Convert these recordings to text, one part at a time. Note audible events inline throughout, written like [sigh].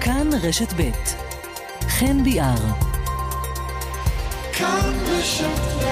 כאן רשת ב' חן ביאר. כאן רשת ב'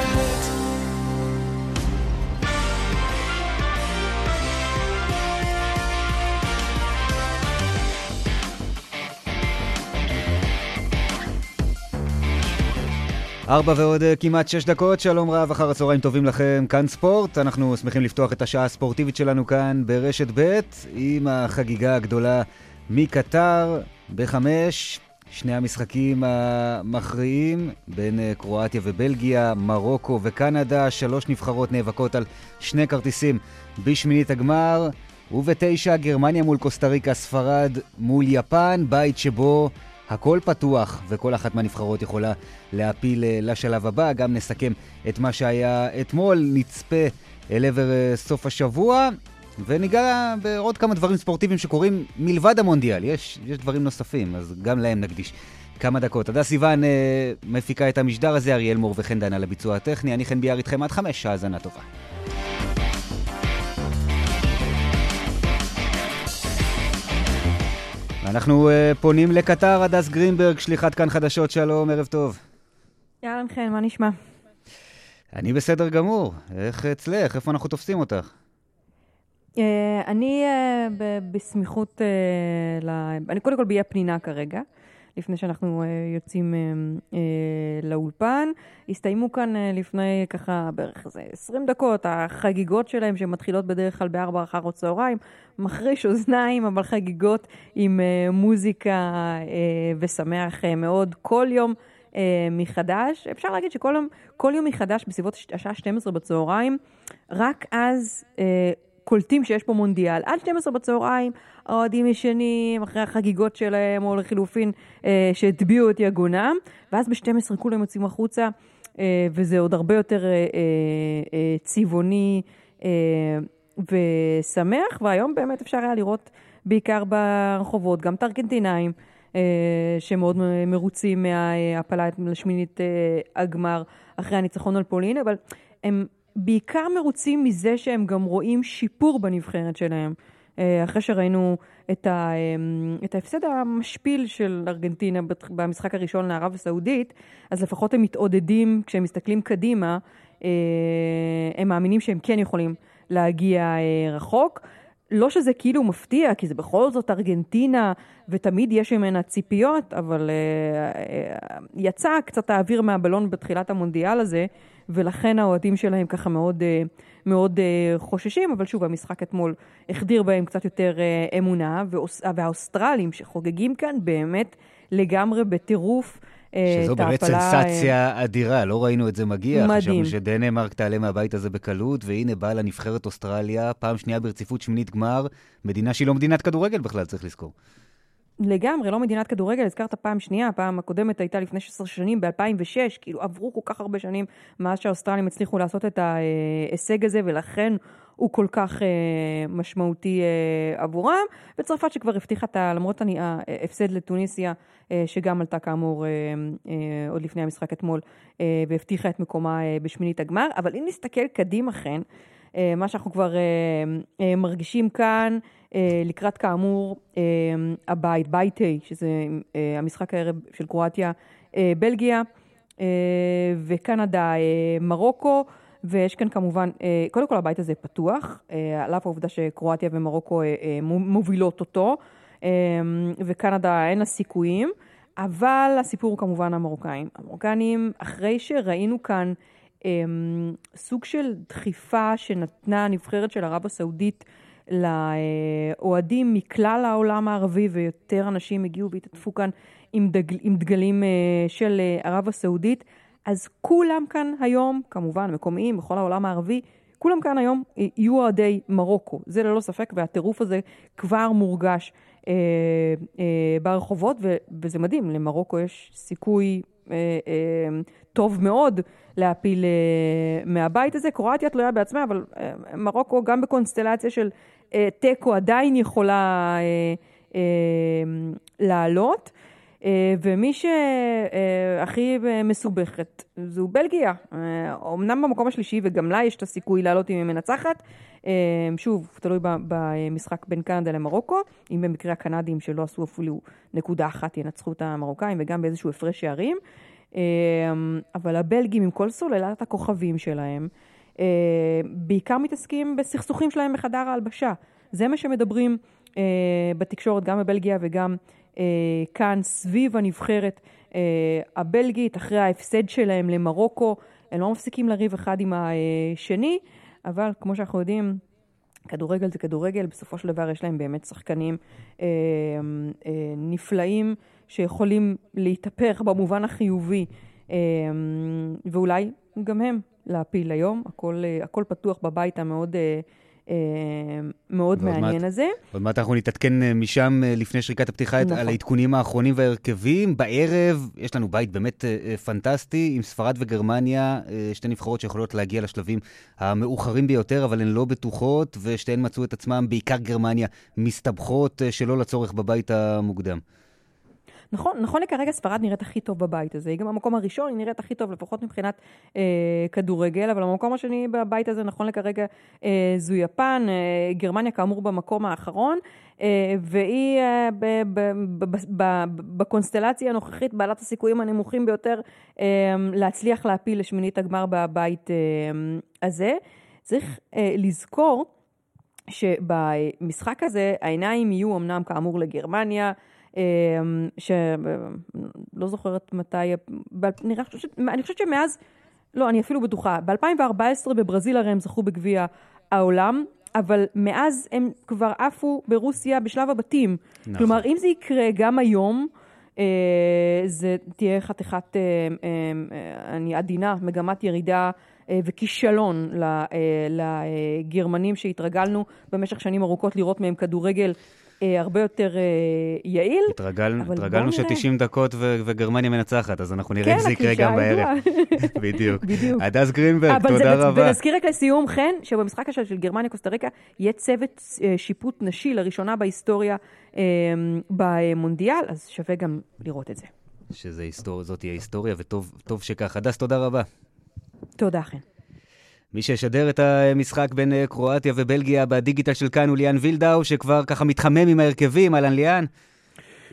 ארבע ועוד אה, כמעט שש דקות, שלום רב, אחר הצהריים טובים לכם, כאן ספורט. אנחנו שמחים לפתוח את השעה הספורטיבית שלנו כאן ברשת ב' עם החגיגה הגדולה מקטר בחמש. שני המשחקים המכריעים בין אה, קרואטיה ובלגיה, מרוקו וקנדה, שלוש נבחרות נאבקות על שני כרטיסים בשמינית הגמר, ובתשע גרמניה מול קוסטה ספרד מול יפן, בית שבו הכל פתוח וכל אחת מהנבחרות יכולה להפיל אה, לשלב הבא. גם נסכם את מה שהיה אתמול, נצפה אל עבר אה, סוף השבוע. וניגע בעוד כמה דברים ספורטיביים שקורים מלבד המונדיאל. יש, יש דברים נוספים, אז גם להם נקדיש כמה דקות. הדס סיוון אה, מפיקה את המשדר הזה, אריאל מור וחן דן על הביצוע הטכני. אני חן ביאר איתכם עד חמש, האזנה טובה. אנחנו uh, פונים לקטר, הדס גרינברג, שליחת כאן חדשות, שלום, ערב טוב. יאללה, חן, מה נשמע? אני בסדר גמור. איך אצלך? איפה אנחנו תופסים אותך? Uh, אני uh, בסמיכות, uh, ל... אני קודם כל באי הפנינה כרגע. לפני שאנחנו יוצאים לאולפן. הסתיימו כאן לפני ככה בערך איזה 20 דקות, החגיגות שלהם שמתחילות בדרך כלל בארבע אחר הצהריים, מחריש אוזניים, אבל חגיגות עם מוזיקה ושמח מאוד כל יום. מחדש. אפשר להגיד שכל יום, כל יום מחדש בסביבות השעה 12 בצהריים, רק אז קולטים שיש פה מונדיאל. עד 12 בצהריים האוהדים ישנים אחרי החגיגות שלהם, או לחילופין אה, שהטביעו את יגונם, ואז ב-12 כולם יוצאים החוצה, אה, וזה עוד הרבה יותר אה, אה, אה, צבעוני אה, ושמח, והיום באמת אפשר היה לראות בעיקר ברחובות, גם את הארגנטינאים. אה, שמאוד מרוצים מההפלה לשמינית אה, הגמר אחרי הניצחון על פולין, אבל הם בעיקר מרוצים מזה שהם גם רואים שיפור בנבחרת שלהם. אה, אחרי שראינו את, ה, אמ, את ההפסד המשפיל של ארגנטינה במשחק הראשון לערב הסעודית, אז לפחות הם מתעודדים, כשהם מסתכלים קדימה, אה, הם מאמינים שהם כן יכולים להגיע אה, רחוק. לא שזה כאילו מפתיע, כי זה בכל זאת ארגנטינה, ותמיד יש ממנה ציפיות, אבל uh, יצא קצת האוויר מהבלון בתחילת המונדיאל הזה, ולכן האוהדים שלהם ככה מאוד, uh, מאוד uh, חוששים, אבל שוב, המשחק אתמול החדיר בהם קצת יותר uh, אמונה, והאוס, והאוסטרלים שחוגגים כאן באמת לגמרי בטירוף. שזו באמת סנסציה אדירה, לא ראינו את זה מגיע. מדהים. חשבנו שדנמרק תעלה מהבית הזה בקלות, והנה באה לנבחרת אוסטרליה, פעם שנייה ברציפות שמינית גמר, מדינה שהיא לא מדינת כדורגל בכלל, צריך לזכור. לגמרי, לא מדינת כדורגל, הזכרת פעם שנייה, הפעם הקודמת הייתה לפני 16 שנים, ב-2006, כאילו עברו כל כך הרבה שנים מאז שהאוסטרלים הצליחו לעשות את ההישג הזה, ולכן הוא כל כך אה, משמעותי אה, עבורם. וצרפת שכבר הבטיחה את ה... למרות ההפסד לטוניסיה, אה, שגם עלתה כאמור אה, אה, עוד לפני המשחק אתמול, אה, והבטיחה את מקומה אה, בשמינית הגמר. אבל אם נסתכל קדימה, כן, אה, מה שאנחנו כבר אה, אה, מרגישים כאן, אה, לקראת כאמור אה, הבית, בית A, שזה אה, המשחק הערב של קרואטיה, בלגיה וקנדה, מרוקו. ויש כאן כמובן, קודם כל הבית הזה פתוח, על אף העובדה שקרואטיה ומרוקו מובילות אותו, וקנדה אין לה סיכויים, אבל הסיפור הוא כמובן המרוקאים. המרוקאים, אחרי שראינו כאן סוג של דחיפה שנתנה הנבחרת של ערב הסעודית לאוהדים מכלל העולם הערבי, ויותר אנשים הגיעו והתעטפו כאן עם, דגל, עם דגלים אה, של אה, ערב הסעודית. אז כולם כאן היום, כמובן מקומיים בכל העולם הערבי, כולם כאן היום יהיו אוהדי מרוקו, זה ללא ספק, והטירוף הזה כבר מורגש אה, אה, ברחובות, ו, וזה מדהים, למרוקו יש סיכוי אה, אה, טוב מאוד להפיל אה, מהבית הזה. קרואטיה תלויה בעצמה, אבל אה, מרוקו גם בקונסטלציה של אה, תיקו עדיין יכולה לעלות. ומי שהכי מסובכת זו בלגיה. אמנם במקום השלישי, וגם לה יש את הסיכוי לעלות אם היא מנצחת. שוב, תלוי במשחק בין קנדה למרוקו, אם במקרה הקנדים שלא עשו אפילו נקודה אחת ינצחו את המרוקאים, וגם באיזשהו הפרש שערים. אבל הבלגים עם כל סוללת הכוכבים שלהם, בעיקר מתעסקים בסכסוכים שלהם בחדר ההלבשה. זה מה שמדברים בתקשורת, גם בבלגיה וגם כאן, סביב הנבחרת הבלגית, אחרי ההפסד שלהם למרוקו. הם לא מפסיקים לריב אחד עם השני, אבל כמו שאנחנו יודעים, כדורגל זה כדורגל, בסופו של דבר יש להם באמת שחקנים אה, אה, נפלאים שיכולים להתהפך במובן החיובי, אה, ואולי גם הם להפיל היום, הכל, אה, הכל פתוח בבית המאוד... אה, אה, מאוד מעניין הזה. עוד מעט אנחנו נתעדכן אה, משם אה, לפני שריקת הפתיחה נכון. על העדכונים האחרונים וההרכבים. בערב יש לנו בית באמת פנטסטי עם ספרד וגרמניה, שתי נבחרות שיכולות להגיע לשלבים המאוחרים ביותר, אבל הן לא בטוחות, ושתיהן מצאו את עצמן, בעיקר גרמניה, מסתבכות שלא לצורך בבית המוקדם. נכון, נכון לכרגע ספרד נראית הכי טוב בבית הזה, היא גם המקום הראשון, היא נראית הכי טוב, לפחות מבחינת אה, כדורגל, אבל המקום השני בבית הזה, נכון לכרגע, אה, זו יפן, אה, גרמניה כאמור במקום האחרון, אה, והיא אה, ב, ב, ב, ב, ב, בקונסטלציה הנוכחית בעלת הסיכויים הנמוכים ביותר אה, להצליח להפיל לשמינית הגמר בבית אה, הזה. צריך אה, לזכור שבמשחק הזה העיניים יהיו אמנם כאמור לגרמניה, שלא זוכרת מתי, נראה, אני חושבת שמאז, לא, אני אפילו בטוחה, ב-2014 בברזיל הרי הם זכו בגביע העולם, אבל מאז הם כבר עפו ברוסיה בשלב הבתים. נכון. כלומר, אם זה יקרה גם היום, אה, זה תהיה חתיכת, אה, אה, אני עדינה, מגמת ירידה וכישלון לגרמנים שהתרגלנו במשך שנים ארוכות לראות מהם כדורגל הרבה יותר אה, יעיל. התרגל, התרגלנו ש-90 דקות ו- וגרמניה מנצחת, אז אנחנו נראה כן, איך זה יקרה גם בערב. [laughs] בדיוק. בדיוק. הדס גרינברג, תודה זה, רבה. ונזכיר רק לסיום, חן, שבמשחק השל של גרמניה קוסטה ריקה יהיה צוות אה, שיפוט נשי לראשונה בהיסטוריה אה, במונדיאל, אז שווה גם לראות את זה. שזאת תהיה היסטוריה, וטוב שכך. הדס, תודה רבה. תודה, חן. מי שישדר את המשחק בין אה, קרואטיה ובלגיה בדיגיטל של כאן הוא ליאן וילדאו, שכבר ככה מתחמם עם ההרכבים, אהלן ליאן.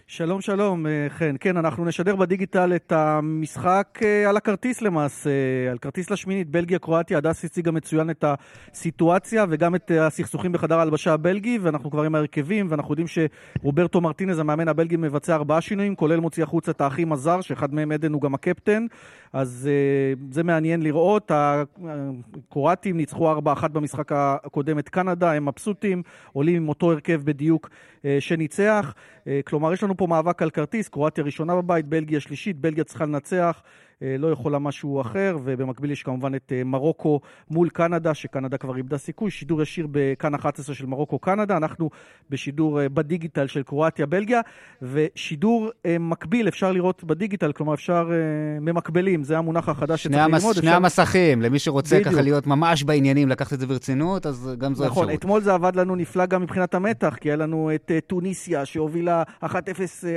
שלום, שלום, אה, חן. כן, אנחנו נשדר בדיגיטל את המשחק אה, על הכרטיס למעשה, על כרטיס לשמינית, בלגיה-קרואטיה. הדס הציגה מצוין את הסיטואציה וגם את הסכסוכים בחדר ההלבשה הבלגי, ואנחנו כבר עם ההרכבים, ואנחנו יודעים שרוברטו מרטינז, המאמן הבלגי, מבצע ארבעה שינויים, כולל מוציא החוצה את האחים הזר, שאחד מהם עדן הוא גם הקפטן. אז זה מעניין לראות. הקרואטים ניצחו 4-1 במשחק הקודם את קנדה, הם מבסוטים, עולים עם אותו הרכב בדיוק שניצח. כלומר, יש לנו פה מאבק על כרטיס, קרואטיה ראשונה בבית, בלגיה שלישית, בלגיה צריכה לנצח. אה, לא יכולה משהו אחר, ובמקביל יש כמובן את אה, מרוקו מול קנדה, שקנדה כבר איבדה סיכוי, שידור ישיר בכאן 11 של מרוקו-קנדה, אנחנו בשידור אה, בדיגיטל של קרואטיה-בלגיה, ושידור מקביל אפשר לראות בדיגיטל, כלומר אפשר ממקבלים, זה המונח החדש שצריך המס, ללמוד. שני אפשר... המסכים, למי שרוצה בדיוק. ככה להיות ממש בעניינים, לקחת את זה ברצינות, אז גם זו נכון, אפשרות. נכון, אתמול זה עבד לנו נפלא גם מבחינת המתח, כי היה לנו את טוניסיה שהובילה 1-0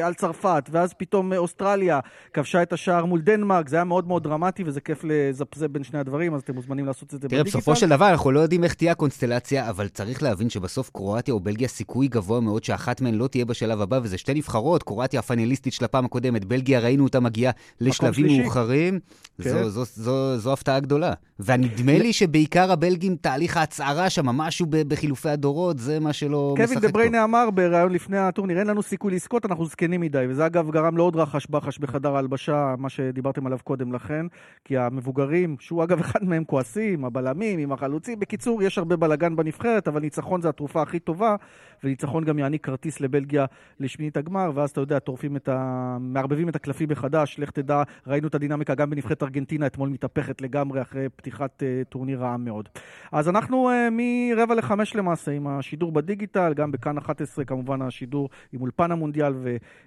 על צרפת, ואז פתאום אוסטרליה כבשה את השער מול דנמרק, זה היה מאוד מאוד דרמטי, וזה כיף לזפזפ בין שני הדברים, אז אתם מוזמנים לעשות את זה בדיגיטל. תראה, בסופו של דבר אנחנו לא יודעים איך תהיה הקונסטלציה, אבל צריך להבין שבסוף קרואטיה או בלגיה סיכוי גבוה מאוד שאחת מהן לא תהיה בשלב הבא, וזה שתי נבחרות, קרואטיה הפאנליסטית של הפעם הקודמת, בלגיה ראינו אותה מגיעה לשלבים מאוחרים, כן. זו, זו, זו, זו הפתעה גדולה. ונדמה לי שבעיקר הבלגים, תהליך ההצערה שם, משהו בחילופי הדורות, זה מה שלא משחק טוב. קווין דה בריינה אמר בריאיון לפני הטורניר, אין לנו סיכוי לזכות, אנחנו זקנים מדי, וזה אגב גרם לעוד רחש בחש בחדר ההלבשה, מה שדיברתם עליו קודם לכן, כי המבוגרים, שהוא אגב אחד מהם כועסים, הבלמים, עם החלוצים, בקיצור, יש הרבה בלאגן בנבחרת, אבל ניצחון זה התרופה הכי טובה, וניצחון גם יעניק כרטיס לבלגיה לשמינית הגמר, ואז אתה יודע, טורפים את ה... מערבבים את הקלפי מחדש, לך תדע, ראינו את הדינמיקה גם בנבחרת ארגנטינה, אתמול מתהפכת לגמרי אחרי פתיחת uh, טורניר רעה מאוד. אז אנחנו uh, מרבע לחמש למעשה עם השידור בדיגיטל, גם בכאן 11 כמובן השידור עם אולפן המונדיאל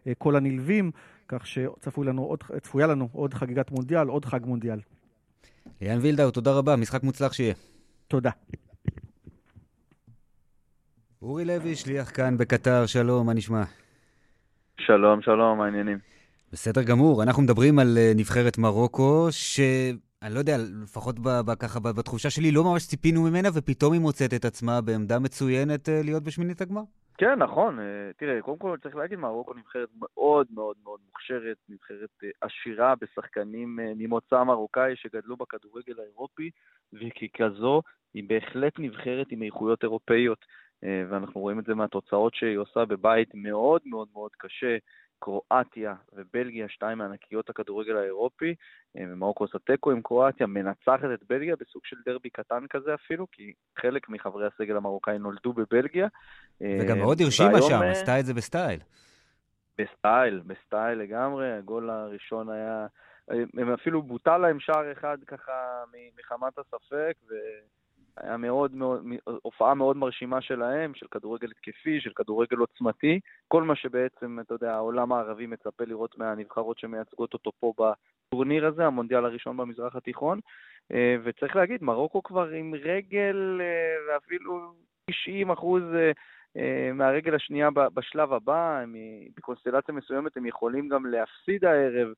וכל הנלווים. כך שצפויה לנו לנו עוד חגיגת מונדיאל, עוד חג מונדיאל. יאן וילדאו, תודה רבה, משחק מוצלח שיהיה. תודה. אורי לוי, שליח כאן בקטר, שלום, מה נשמע? שלום, שלום, מה העניינים? בסדר גמור. אנחנו מדברים על אה, נבחרת מרוקו, שאני לא יודע, לפחות ככה בתחושה שלי, לא ממש ציפינו ממנה, ופתאום היא מוצאת את עצמה בעמדה מצוינת אה, להיות בשמינית הגמר. כן, נכון. אה, תראה, קודם כל צריך להגיד, מרוקו נבחרת מאוד מאוד מאוד מוכשרת, נבחרת עשירה בשחקנים ממוצא מרוקאי שגדלו בכדורגל האירופי, וככזו היא בהחלט נבחרת עם איכויות אירופאיות. ואנחנו רואים את זה מהתוצאות שהיא עושה בבית מאוד מאוד מאוד קשה. קרואטיה ובלגיה, שתיים מענקיות הכדורגל האירופי, אה, ומרוקו עושה תיקו עם קרואטיה, מנצחת את בלגיה בסוג של דרבי קטן כזה אפילו, כי חלק מחברי הסגל המרוקאי נולדו בבלגיה. וגם אה, מאוד הרשימה שם, אה, עשתה את זה בסטייל. בסטייל, בסטייל לגמרי, הגול הראשון היה... הם אפילו בוטל להם שער אחד ככה מחמת הספק, ו... היה מאוד מאוד, הופעה מאוד מרשימה שלהם, של כדורגל התקפי, של כדורגל עוצמתי, כל מה שבעצם, אתה יודע, העולם הערבי מצפה לראות מהנבחרות שמייצגות אותו פה בטורניר הזה, המונדיאל הראשון במזרח התיכון. אה, וצריך להגיד, מרוקו כבר עם רגל אה, ואפילו 90 אחוז אה, מהרגל השנייה בשלב הבא, הם, בקונסטלציה מסוימת הם יכולים גם להפסיד הערב,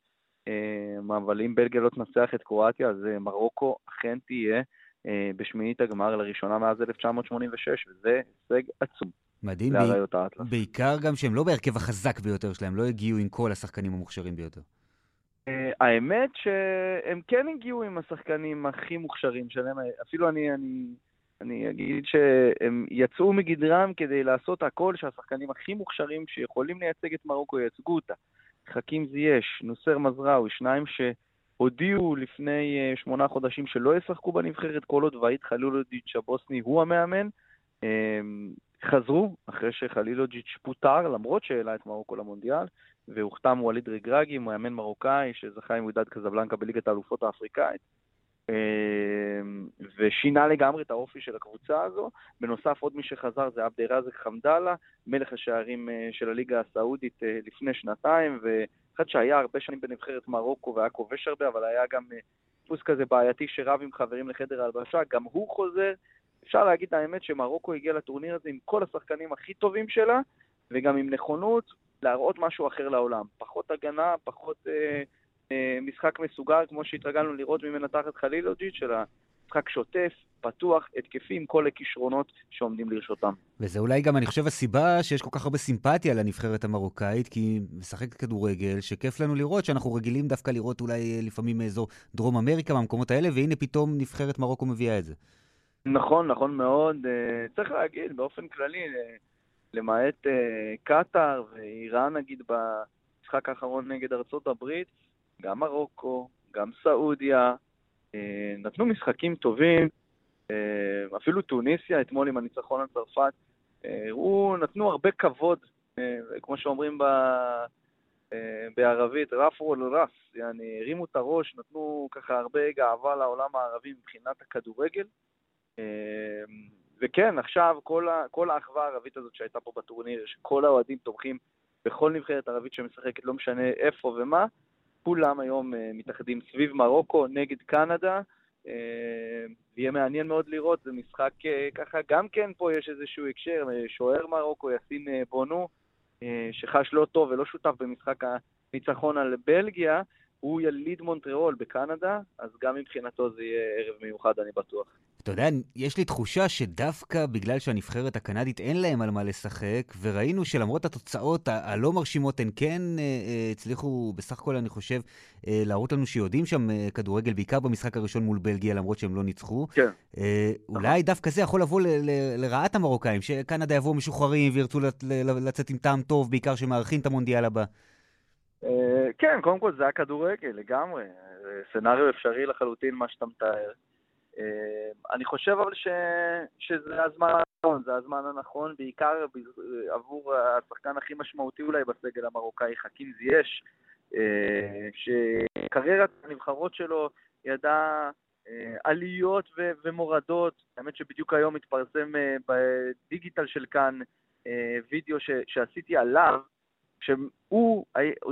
אבל אם בלגיה לא תנצח את קרואטיה, אז מרוקו אכן תהיה. אה, בשמינית הגמר לראשונה מאז 1986, וזה הישג עצום. מדהים, ב... בעיקר גם שהם לא בהרכב החזק ביותר שלהם, לא הגיעו עם כל השחקנים המוכשרים ביותר. Uh, האמת שהם כן הגיעו עם השחקנים הכי מוכשרים שלהם, אפילו אני, אני, אני אגיד שהם יצאו מגדרם כדי לעשות הכל שהשחקנים הכי מוכשרים שיכולים לייצג את מרוקו ייצגו אותה. חכים זייש, נוסר מזרעוי, שניים ש... הודיעו לפני אה, שמונה חודשים שלא ישחקו בנבחרת כל עוד ואיד חלילודיץ' הבוסני הוא המאמן. אמ, חזרו אחרי שחלילודיץ' פוטר, למרות שהעלה את מרוקו למונדיאל, והוחתם ווליד רגרגי, מאמן מרוקאי שזכה עם ווידד קזבלנקה בליגת האלופות האפריקאית. אמ, ושינה לגמרי את האופי של הקבוצה הזו. בנוסף, עוד מי שחזר זה עבדי רזק חמדאללה, מלך השערים אה, של הליגה הסעודית אה, לפני שנתיים, אחד שהיה הרבה שנים בנבחרת מרוקו והיה כובש הרבה, אבל היה גם אה, דפוס כזה בעייתי שרב עם חברים לחדר ההלבשה, גם הוא חוזר. אפשר להגיד את האמת שמרוקו הגיע לטורניר הזה עם כל השחקנים הכי טובים שלה, וגם עם נכונות להראות משהו אחר לעולם. פחות הגנה, פחות אה, משחק מסוגר, כמו שהתרגלנו לראות ממנה תחת חלילוג'יץ', אלא משחק שוטף, פתוח, התקפי עם כל הכישרונות שעומדים לרשותם. וזה אולי גם, אני חושב, הסיבה שיש כל כך הרבה סימפתיה לנבחרת המרוקאית, כי היא משחקת כדורגל, שכיף לנו לראות, שאנחנו רגילים דווקא לראות אולי לפעמים מאזור דרום אמריקה, מהמקומות האלה, והנה פתאום נבחרת מרוקו מביאה את זה. נכון, נכון מאוד. אה, צריך להגיד, באופן כללי, אה, למעט אה, קטאר ואיראן, נגיד, במשחק האחרון נגד ארצות הברית, גם מרוקו, גם סעודיה, נתנו משחקים טובים. אה, אפילו טוניסיה, אתמול עם הניצחון על צרפת, הראו, נתנו הרבה כבוד, אה, כמו שאומרים ב... אה, בערבית, רפו לרס, יעני, הרימו את הראש, נתנו ככה הרבה גאווה לעולם הערבי מבחינת הכדורגל. וכן, עכשיו כל, ה, כל האחווה הערבית הזאת שהייתה פה בטורניר, שכל האוהדים תומכים בכל נבחרת ערבית שמשחקת, לא משנה איפה ומה, כולם היום מתאחדים סביב מרוקו נגד קנדה. אה, יהיה מעניין מאוד לראות, זה משחק אה, ככה, גם כן פה יש איזשהו הקשר, אה, שוער מרוקו, יאסין בונו, שחש לא טוב ולא שותף במשחק הניצחון על בלגיה, הוא יליד מונטריאול בקנדה, אז גם מבחינתו זה יהיה ערב מיוחד, אני בטוח. אתה יודע, יש לי תחושה שדווקא בגלל שהנבחרת הקנדית אין להם על מה לשחק, וראינו שלמרות התוצאות הלא מרשימות, הן כן אה, אה, הצליחו, בסך הכל אני חושב, אה, להראות לנו שיודעים שם כדורגל, בעיקר במשחק הראשון מול בלגיה, למרות שהם לא ניצחו. כן. אולי נכון. דווקא זה יכול לבוא לרעת המרוקאים, שקנדה יבואו משוחררים וירצו לצאת עם טעם טוב, בעיקר שמארחים את המונדיאל הבא. כן, קודם כל זה הכדורגל, לגמרי. סצנריו אפשרי לחלוטין, מה שאתה מתאר. אה, אני חושב אבל ש... שזה הזמן הנכון, זה הזמן הנכון, בעיקר עבור השחקן הכי משמעותי אולי בסגל המרוקאי, חכים זייש, אה, שקריירת הנבחרות שלו ידעה עליות ו- ומורדות. האמת שבדיוק היום התפרסם בדיגיטל של כאן וידאו ש- שעשיתי עליו, שהוא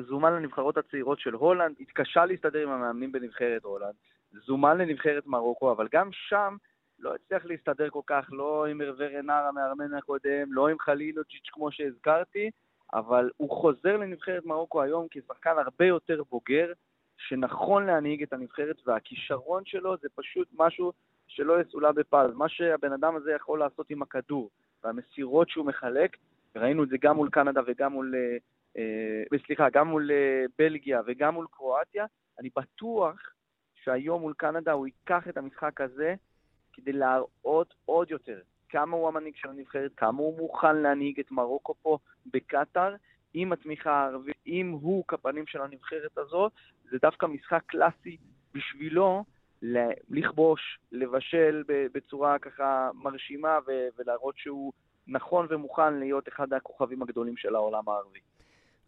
זומן לנבחרות הצעירות של הולנד, התקשה להסתדר עם המאמנים בנבחרת הולנד, זומן לנבחרת מרוקו, אבל גם שם לא הצליח להסתדר כל כך, לא עם רנר המארמן הקודם, לא עם חלילוג'יץ' כמו שהזכרתי, אבל הוא חוזר לנבחרת מרוקו היום כשחקן הרבה יותר בוגר, שנכון להנהיג את הנבחרת, והכישרון שלו זה פשוט משהו שלא יסולא בפז. מה שהבן אדם הזה יכול לעשות עם הכדור, והמסירות שהוא מחלק, וראינו את זה גם מול קנדה וגם מול, אה, אה סליחה, גם מול אה, בלגיה וגם מול קרואטיה, אני בטוח שהיום מול קנדה הוא ייקח את המשחק הזה כדי להראות עוד יותר כמה הוא המנהיג של הנבחרת, כמה הוא מוכן להנהיג את מרוקו פה בקטאר, עם התמיכה הערבית, אם הוא כפנים של הנבחרת הזאת, זה דווקא משחק קלאסי בשבילו לכבוש, לבשל בצורה ככה מרשימה ולהראות שהוא נכון ומוכן להיות אחד הכוכבים הגדולים של העולם הערבי.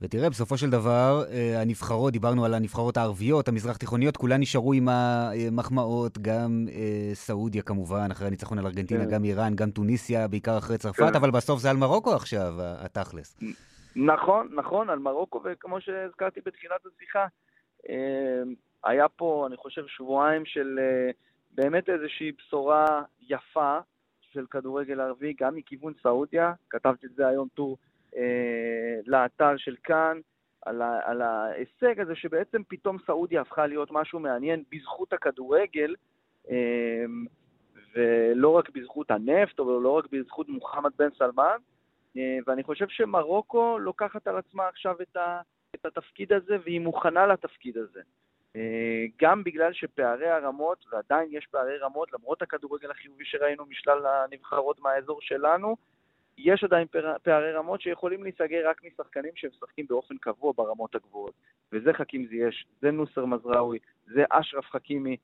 ותראה, בסופו של דבר, אה, הנבחרות, דיברנו על הנבחרות הערביות, המזרח תיכוניות, כולן נשארו עם המחמאות, גם אה, סעודיה כמובן, אחרי הניצחון על ארגנטינה, כן. גם איראן, גם טוניסיה, בעיקר אחרי צרפת, כן. אבל בסוף זה על מרוקו עכשיו, התכלס. נכון, נכון, על מרוקו, וכמו שהזכרתי בתחילת השיחה, אה, היה פה, אני חושב, שבועיים של באמת איזושהי בשורה יפה של כדורגל ערבי, גם מכיוון סעודיה, כתבתי את זה היום טור אה, לאתר של כאן, על, ה, על ההישג הזה שבעצם פתאום סעודיה הפכה להיות משהו מעניין בזכות הכדורגל, אה, ולא רק בזכות הנפט, או לא רק בזכות מוחמד בן סלמן, אה, ואני חושב שמרוקו לוקחת על עצמה עכשיו את, ה, את התפקיד הזה, והיא מוכנה לתפקיד הזה. גם בגלל שפערי הרמות, ועדיין יש פערי רמות, למרות הכדורגל החיובי שראינו משלל הנבחרות מהאזור שלנו, יש עדיין פערי רמות שיכולים להיסגר רק משחקנים שמשחקים באופן קבוע ברמות הגבוהות. וזה חכים זייש, זה נוסר מזרעוי, זה אשרף חכימי,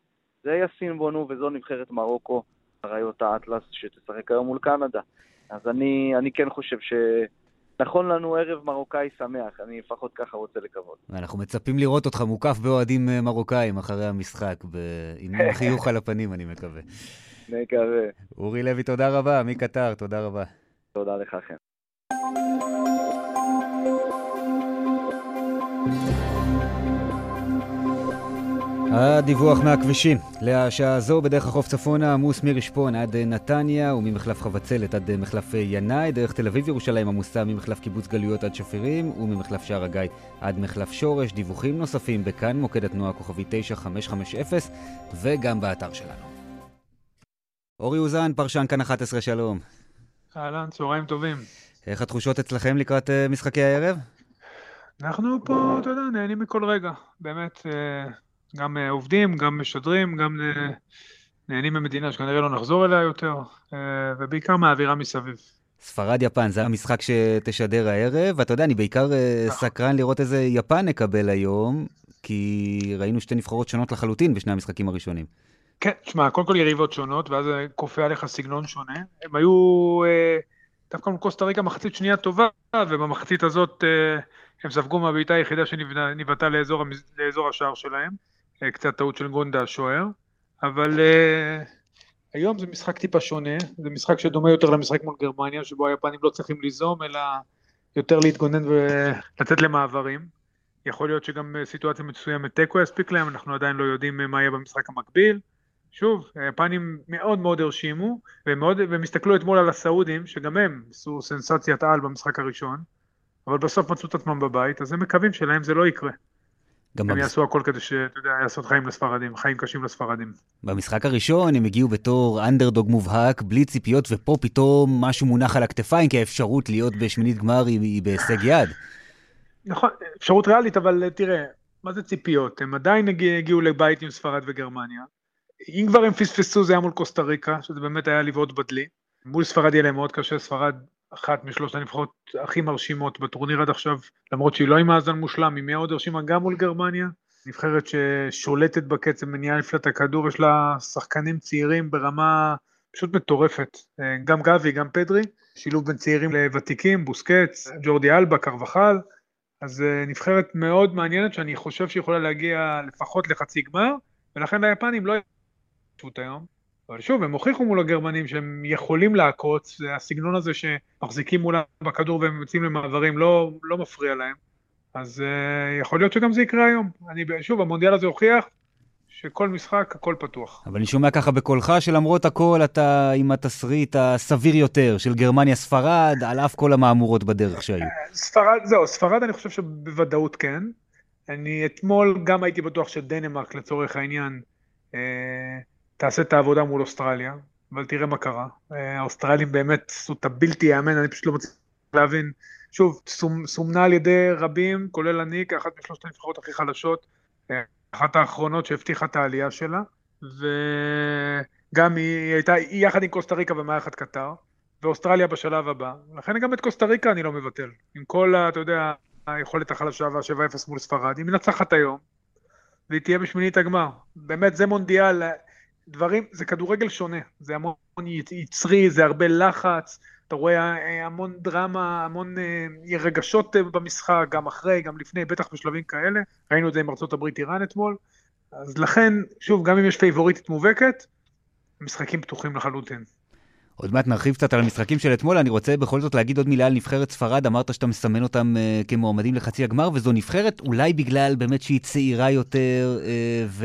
זה יאסין בונו וזו נבחרת מרוקו, אריות האטלס, שתשחק היום מול קנדה. אז אני, אני כן חושב שנכון לנו ערב מרוקאי שמח, אני לפחות ככה רוצה לקוות. ואנחנו מצפים לראות אותך מוקף באוהדים אה, מרוקאים אחרי המשחק, ב... עם חיוך על הפנים, אני מקווה. [laughs] מקווה. אורי לוי, תודה רבה. מקטר, תודה רבה. תודה לך, חן. הדיווח מהכבישים. לשעה הזו בדרך החוף צפונה עמוס מרשפון עד נתניה וממחלף חבצלת עד מחלף ינאי. דרך תל אביב ירושלים עמוסה ממחלף קיבוץ גלויות עד שפירים וממחלף שער הגיא עד מחלף שורש. דיווחים נוספים בכאן מוקד התנועה כוכבי 9550 וגם באתר שלנו. אורי אוזן, פרשן כאן 11, שלום. אהלן, צהריים טובים. איך התחושות אצלכם לקראת uh, משחקי הערב? אנחנו פה, אתה יודע, נהנים מכל רגע. באמת, uh, גם uh, עובדים, גם משדרים, גם נהנים ממדינה שכנראה לא נחזור אליה יותר, ובעיקר מהאווירה מסביב. ספרד-יפן, זה המשחק שתשדר הערב, ואתה יודע, אני בעיקר uh, סקרן לראות איזה יפן נקבל היום, כי ראינו שתי נבחרות שונות לחלוטין בשני המשחקים הראשונים. כן, תשמע, קודם כל יריבות שונות, ואז כופה עליך סגנון שונה. הם היו אה, דווקא מול קוסטה ריקה מחצית שנייה טובה, ובמחצית הזאת אה, הם ספגו מהבעיטה היחידה שנבעטה לאזור, לאזור השער שלהם. אה, קצת טעות של גונדה השוער. אבל אה, היום זה משחק טיפה שונה, זה משחק שדומה יותר למשחק מול גרמניה, שבו היפנים לא צריכים ליזום, אלא יותר להתגונן ולצאת למעברים. יכול להיות שגם סיטואציה מסוימת תיקו יספיק להם, אנחנו עדיין לא יודעים מה יהיה במשחק המקביל. שוב, היפנים מאוד מאוד הרשימו, והם הסתכלו אתמול על הסעודים, שגם הם עשו סנסציית על במשחק הראשון, אבל בסוף מצאו את עצמם בבית, אז הם מקווים שלהם זה לא יקרה. הם במש... יעשו הכל כדי שאתה יודע, לעשות חיים לספרדים, חיים קשים לספרדים. במשחק הראשון הם הגיעו בתור אנדרדוג מובהק, בלי ציפיות, ופה פתאום משהו מונח על הכתפיים, כי האפשרות להיות בשמינית גמר היא, היא בהישג יד. נכון, אפשרות ריאלית, אבל תראה, מה זה ציפיות? הם עדיין הגיעו לבית עם ספרד וגרמניה. אם כבר הם פספסו זה היה מול קוסטה ריקה, שזה באמת היה לבעוט בדלי. מול ספרד יהיה להם מאוד קשה, ספרד אחת משלושת הנבחרות הכי מרשימות בטורניר עד עכשיו, למרות שהיא לא עם מאזן מושלם, היא מאוד הרשימה גם מול גרמניה. נבחרת ששולטת בקצב, מניעה לפלט הכדור, יש לה שחקנים צעירים ברמה פשוט מטורפת. גם גבי, גם פדרי, שילוב בין צעירים לוותיקים, בוסקץ, ג'ורדי אלבה, קרבחל. אז אה, נבחרת מאוד מעניינת שאני חושב שיכולה להגיע לפחות לחצי גמר, ולכן היפנים לא פשוט היום. אבל שוב, הם הוכיחו מול הגרמנים שהם יכולים לעקוץ, זה הסגנון הזה שמחזיקים מולם בכדור והם יוצאים למעברים לא, לא מפריע להם. אז uh, יכול להיות שגם זה יקרה היום. אני, שוב, המונדיאל הזה הוכיח שכל משחק, הכל פתוח. אבל אני שומע ככה בקולך שלמרות הכל אתה עם התסריט הסביר יותר של גרמניה-ספרד, על אף כל המהמורות בדרך שהיו. ספרד, זהו, ספרד אני חושב שבוודאות כן. אני אתמול גם הייתי בטוח שדנמרק לצורך העניין אה, תעשה את העבודה מול אוסטרליה, אבל תראה מה קרה. אה, האוסטרלים באמת עשו את הבלתי ייאמן, אני פשוט לא מצליח להבין. שוב, סומנה על ידי רבים, כולל אני, כאחת משלושת הנבחרות הכי חלשות. אה, אחת האחרונות שהבטיחה את העלייה שלה, וגם היא הייתה, היא יחד עם קוסטה ריקה במערכת קטר, ואוסטרליה בשלב הבא, לכן גם את קוסטה ריקה אני לא מבטל. עם כל, אתה יודע, היכולת החלשה וה-7-0 מול ספרד, היא מנצחת היום, והיא תהיה בשמינית הגמר. באמת, זה מונדיאל, דברים, זה כדורגל שונה, זה המון יצרי, זה הרבה לחץ, אתה רואה אה, המון דרמה, המון אה, רגשות אה, במשחק, גם אחרי, גם לפני, בטח בשלבים כאלה. ראינו את זה עם הברית איראן אתמול. אז לכן, שוב, גם אם יש פייבוריטית מובהקת, משחקים פתוחים לחלוטין. עוד מעט נרחיב קצת על המשחקים של אתמול, אני רוצה בכל זאת להגיד עוד מילה על נבחרת ספרד, אמרת שאתה מסמן אותם uh, כמועמדים לחצי הגמר, וזו נבחרת אולי בגלל באמת שהיא צעירה יותר, uh,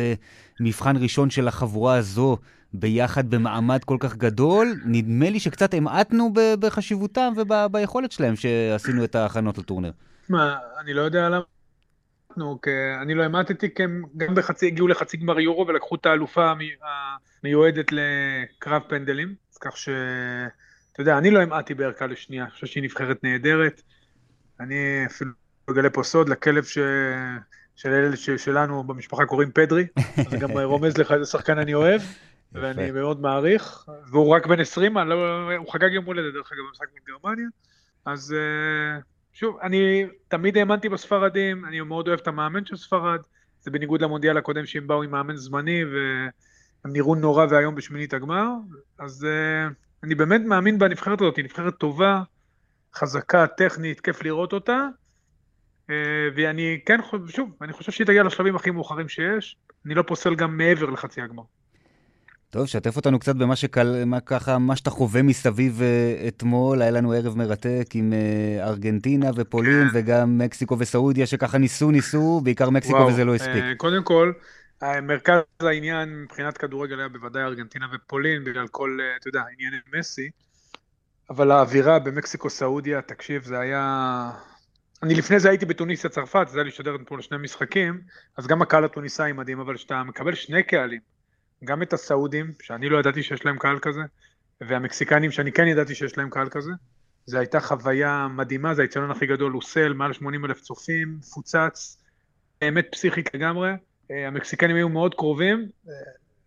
ומבחן ראשון של החבורה הזו ביחד במעמד כל כך גדול, נדמה לי שקצת המעטנו בחשיבותם וביכולת שלהם שעשינו את ההכנות לטורניר. מה, אני לא יודע למה. אנחנו, אני לא המעטתי, כי הם גם בחצי, הגיעו לחצי גמר יורו ולקחו את האלופה המיועדת לקרב פנדלים, אז כך ש... אתה יודע, אני לא המעטתי בערכה לשנייה, אני חושב שהיא נבחרת נהדרת. אני אפילו אגלה פה סוד, לכלב ש... של אלה שלנו במשפחה קוראים פדרי, זה גם [laughs] רומז לך איזה שחקן אני אוהב. ואני מאוד מעריך, והוא רק בן 20, לא, הוא חגג יום הולדת דרך אגב במשחק מגרמניה, אז אה, שוב, אני תמיד האמנתי בספרדים, אני מאוד אוהב את המאמן של ספרד, זה בניגוד למונדיאל הקודם שהם באו עם מאמן זמני והם נראו נורא ואיום בשמינית הגמר, אז אה, אני באמת מאמין בנבחרת הזאת, היא נבחרת טובה, חזקה, טכנית, כיף לראות אותה, ואני כן, שוב, אני חושב שהיא תגיע לשלבים הכי מאוחרים שיש, אני לא פוסל גם מעבר לחצי הגמר. טוב, שתף אותנו קצת במה שקל, מה ככה, מה שאתה חווה מסביב uh, אתמול. היה לנו ערב מרתק עם uh, ארגנטינה ופולין, כן. וגם מקסיקו וסעודיה, שככה ניסו, ניסו, בעיקר מקסיקו וואו, וזה לא הספיק. Uh, קודם כל, מרכז העניין מבחינת כדורגל היה בוודאי ארגנטינה ופולין, בגלל כל, uh, אתה יודע, עניין מסי. אבל האווירה במקסיקו-סעודיה, תקשיב, זה היה... אני לפני זה הייתי בתוניסיה צרפת, זה היה לשדר אתמול שני משחקים, אז גם הקהל התוניסאי מדהים, אבל כשאתה מקבל שני קהלים, גם את הסעודים, שאני לא ידעתי שיש להם קהל כזה, והמקסיקנים שאני כן ידעתי שיש להם קהל כזה. זו הייתה חוויה מדהימה, זה האצטדיון הכי גדול, לוסל, מעל 80 אלף צופים, מפוצץ, באמת פסיכית לגמרי. אה, המקסיקנים היו מאוד קרובים, אה,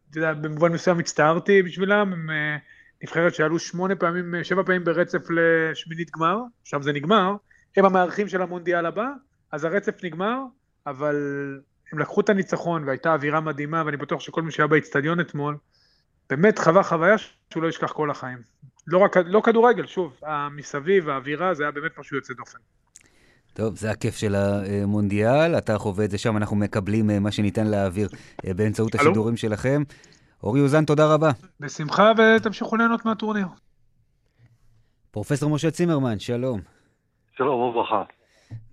אתה יודע, במובן מסוים הצטערתי בשבילם, הם אה, נבחרת שעלו שמונה פעמים, שבע פעמים ברצף לשמינית גמר, עכשיו זה נגמר, הם המארחים של המונדיאל הבא, אז הרצף נגמר, אבל הם לקחו את הניצחון והייתה אווירה מדהימה, ואני בטוח שכל מי שהיה באיצטדיון אתמול, באמת חווה חוויה שהוא לא ישכח כל החיים. לא רק, לא כדורגל, שוב, מסביב, האווירה, זה היה באמת משהו יוצא דופן. טוב, זה הכיף של המונדיאל, אתה חווה את זה שם, אנחנו מקבלים אה, מה שניתן להעביר אה, באמצעות הלו? השידורים שלכם. אורי אוזן, תודה רבה. בשמחה, ותמשיכו ליהנות מהטורניר. פרופסור משה צימרמן, שלום. שלום וברכה.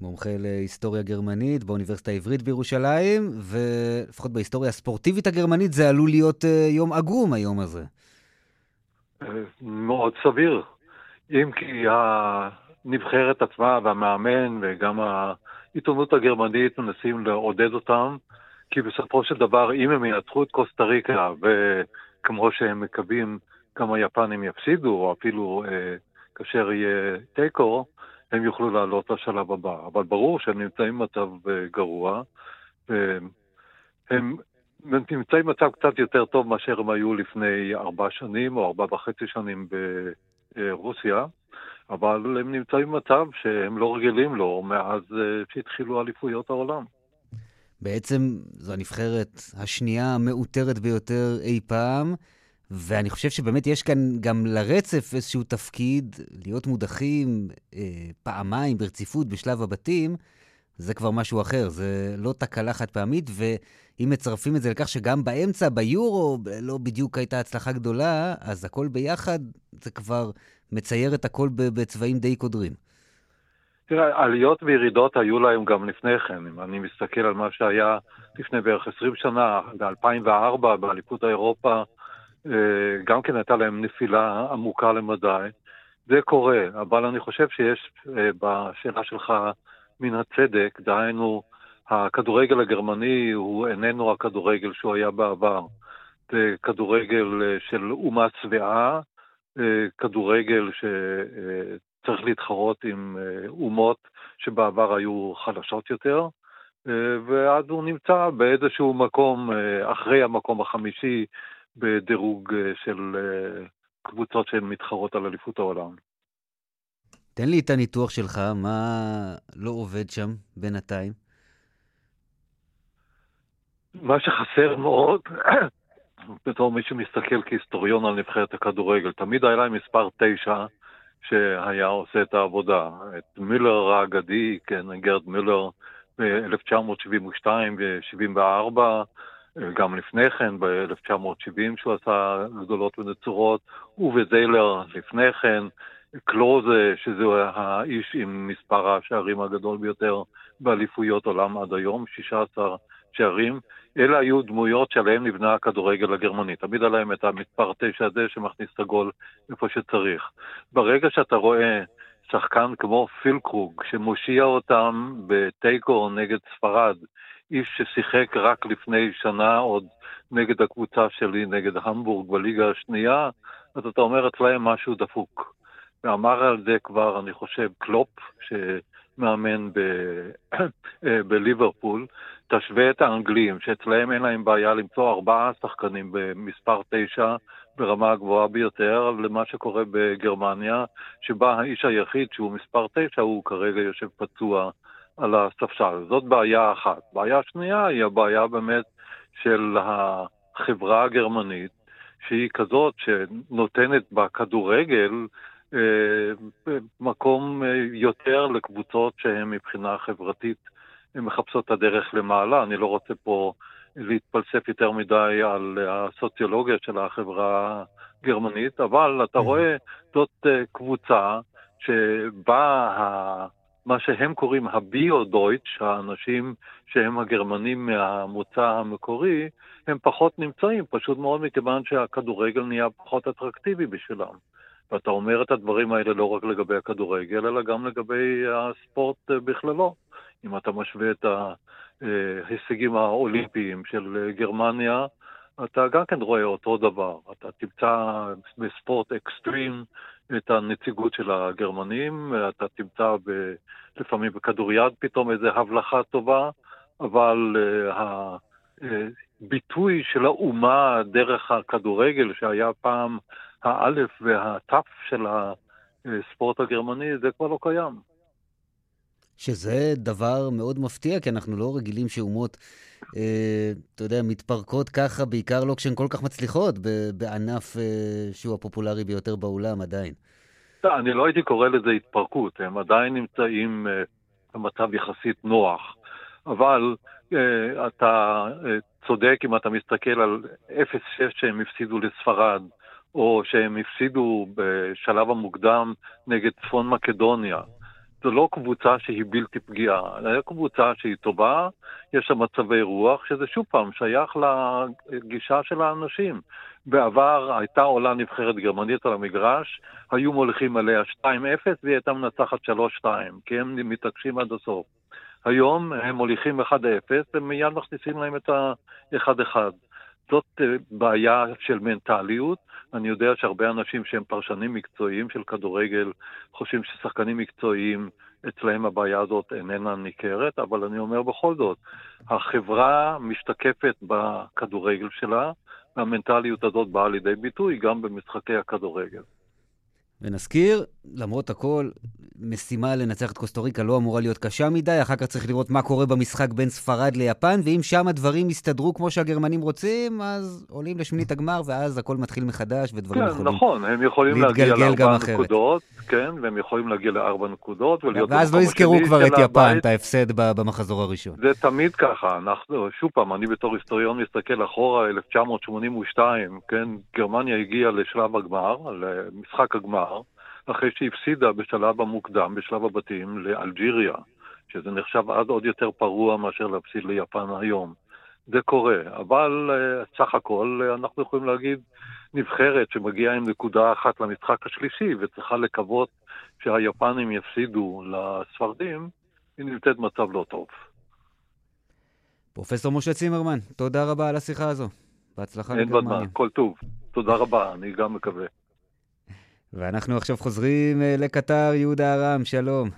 מומחה להיסטוריה גרמנית באוניברסיטה העברית בירושלים, ולפחות בהיסטוריה הספורטיבית הגרמנית זה עלול להיות אה, יום עגום היום הזה. אה, מאוד סביר. אם כי הנבחרת עצמה והמאמן וגם העיתונות הגרמנית מנסים לעודד אותם, כי בסופו של דבר, אם הם ינצחו את קוסטה ריקה, וכמו שהם מקווים, גם היפנים יפסידו, או אפילו אה, כאשר יהיה תיקו, הם יוכלו לעלות לשלב הבא. אבל ברור שהם נמצאים במצב אה, גרוע, והם נמצאים במצב קצת יותר טוב מאשר הם היו לפני ארבע שנים או ארבע וחצי שנים ברוסיה, אבל הם נמצאים במצב שהם לא רגילים לו מאז אה, שהתחילו אליפויות העולם. בעצם זו הנבחרת השנייה המעוטרת ביותר אי פעם. ואני חושב שבאמת יש כאן גם לרצף איזשהו תפקיד, להיות מודחים אה, פעמיים ברציפות בשלב הבתים, זה כבר משהו אחר, זה לא תקלה חד פעמית, ואם מצרפים את זה לכך שגם באמצע, ביורו, לא בדיוק הייתה הצלחה גדולה, אז הכל ביחד, זה כבר מצייר את הכל בצבעים די קודרים. תראה, עליות וירידות היו להם גם לפני כן. אם אני מסתכל על מה שהיה לפני בערך 20 שנה, ב-2004, באליפות אירופה, אה, גם כן הייתה להם נפילה עמוקה למדי. זה קורה, אבל אני חושב שיש אה, בשאלה שלך מן הצדק, דהיינו, הכדורגל הגרמני הוא איננו הכדורגל שהוא היה בעבר. זה כדורגל אה, של אומה שבעה, כדורגל שצריך להתחרות עם אומות שבעבר היו חלשות יותר, ואז הוא נמצא באיזשהו מקום אחרי המקום החמישי בדירוג אה, של אה, קבוצות שהן מתחרות על אליפות העולם. תן לי את הניתוח שלך, מה לא עובד שם בינתיים? מה שחסר מאוד, [coughs] בתור מי שמסתכל כהיסטוריון על נבחרת הכדורגל, תמיד היה להם מספר תשע שהיה עושה את העבודה. את מילר האגדי, כן, גרד מילר ב-1972 ו-74, גם לפני כן, ב-1970 שהוא עשה גדולות ונצורות, ובזיילר לפני כן, קלוזה, שזה האיש עם מספר השערים הגדול ביותר באליפויות עולם עד היום, 16 שערים. אלה היו דמויות שעליהן נבנה הכדורגל הגרמני. תמיד להם את המספר 9 הזה שמכניס את הגול איפה שצריך. ברגע שאתה רואה שחקן כמו פילקרוג, שמושיע אותם בתיקו נגד ספרד, איש ששיחק רק לפני שנה עוד נגד הקבוצה שלי, נגד המבורג בליגה השנייה, אז אתה אומר אצלהם משהו דפוק. ואמר על זה כבר, אני חושב, קלופ, שמאמן [clears throat] בליברפול, תשווה את האנגלים, שאצלהם אין להם בעיה למצוא ארבעה שחקנים במספר תשע ברמה הגבוהה ביותר, למה שקורה בגרמניה, שבה האיש היחיד שהוא מספר תשע הוא כרגע יושב פצוע על הספסל. זאת בעיה אחת. בעיה שנייה היא הבעיה באמת של החברה הגרמנית, שהיא כזאת שנותנת בכדורגל אה, מקום אה, יותר לקבוצות שהן מבחינה חברתית מחפשות את הדרך למעלה. אני לא רוצה פה להתפלסף יותר מדי על הסוציולוגיה של החברה הגרמנית, אבל אתה רואה, זאת אה, קבוצה שבה מה שהם קוראים הביו-דויטש, האנשים שהם הגרמנים מהמוצא המקורי, הם פחות נמצאים, פשוט מאוד מכיוון שהכדורגל נהיה פחות אטרקטיבי בשבילם. ואתה אומר את הדברים האלה לא רק לגבי הכדורגל, אלא גם לגבי הספורט בכללו. אם אתה משווה את ההישגים האולימפיים של גרמניה, אתה גם כן רואה אותו דבר. אתה תמצא בספורט אקסטרים את הנציגות של הגרמנים, אתה תמצא ב, לפעמים בכדוריד פתאום איזו הבלחה טובה, אבל uh, הביטוי של האומה דרך הכדורגל, שהיה פעם האלף והתף של הספורט הגרמני, זה כבר לא קיים. שזה דבר מאוד מפתיע, כי אנחנו לא רגילים שאומות, אה, אתה יודע, מתפרקות ככה, בעיקר לא כשהן כל כך מצליחות בענף אה, שהוא הפופולרי ביותר בעולם עדיין. לא, אני לא הייתי קורא לזה התפרקות, הם עדיין נמצאים אה, במצב יחסית נוח, אבל אה, אתה אה, צודק אם אתה מסתכל על 0-6 שהם הפסידו לספרד, או שהם הפסידו בשלב המוקדם נגד צפון מקדוניה. זו לא קבוצה שהיא בלתי פגיעה, זו קבוצה שהיא טובה, יש שם מצבי רוח, שזה שוב פעם שייך לגישה של האנשים. בעבר הייתה עולה נבחרת גרמנית על המגרש, היו מוליכים עליה 2-0 והיא הייתה מנצחת 3-2, כי הם מתעקשים עד הסוף. היום הם מוליכים 1-0 ומיד מכניסים להם את ה-1-1. זאת אה, בעיה של מנטליות. אני יודע שהרבה אנשים שהם פרשנים מקצועיים של כדורגל חושבים ששחקנים מקצועיים, אצלהם הבעיה הזאת איננה ניכרת, אבל אני אומר בכל זאת, החברה משתקפת בכדורגל שלה, והמנטליות הזאת באה לידי ביטוי גם במשחקי הכדורגל. ונזכיר, למרות הכל, משימה לנצח את קוסטה ריקה לא אמורה להיות קשה מדי, אחר כך צריך לראות מה קורה במשחק בין ספרד ליפן, ואם שם הדברים יסתדרו כמו שהגרמנים רוצים, אז עולים לשמינית הגמר, ואז הכל מתחיל מחדש, ודברים כן, יכולים נכון, הם יכולים להגיע לארבע נקודות, כן, והם יכולים להגיע לארבע נקודות, ולהיות ואז לא יזכרו כבר את יפן, את ההפסד במחזור הראשון. זה תמיד ככה, אנחנו, שוב פעם, אני בתור היסטוריון מסתכל אחורה, 1982, כן, גרמניה הגיעה לשלב הגמר, למשחק הגמר, אחרי שהפסידה בשלב המוקדם, בשלב הבתים, לאלג'יריה, שזה נחשב אז עוד יותר פרוע מאשר להפסיד ליפן היום. זה קורה, אבל uh, סך הכל uh, אנחנו יכולים להגיד נבחרת שמגיעה עם נקודה אחת למשחק השלישי וצריכה לקוות שהיפנים יפסידו לספרדים, היא נמצאת במצב לא טוב. פרופסור משה צימרמן, תודה רבה על השיחה הזו. בהצלחה. אין בדמה, כל טוב. תודה רבה, אני גם מקווה. ואנחנו עכשיו חוזרים אה, לקטר, יהודה ארם, שלום.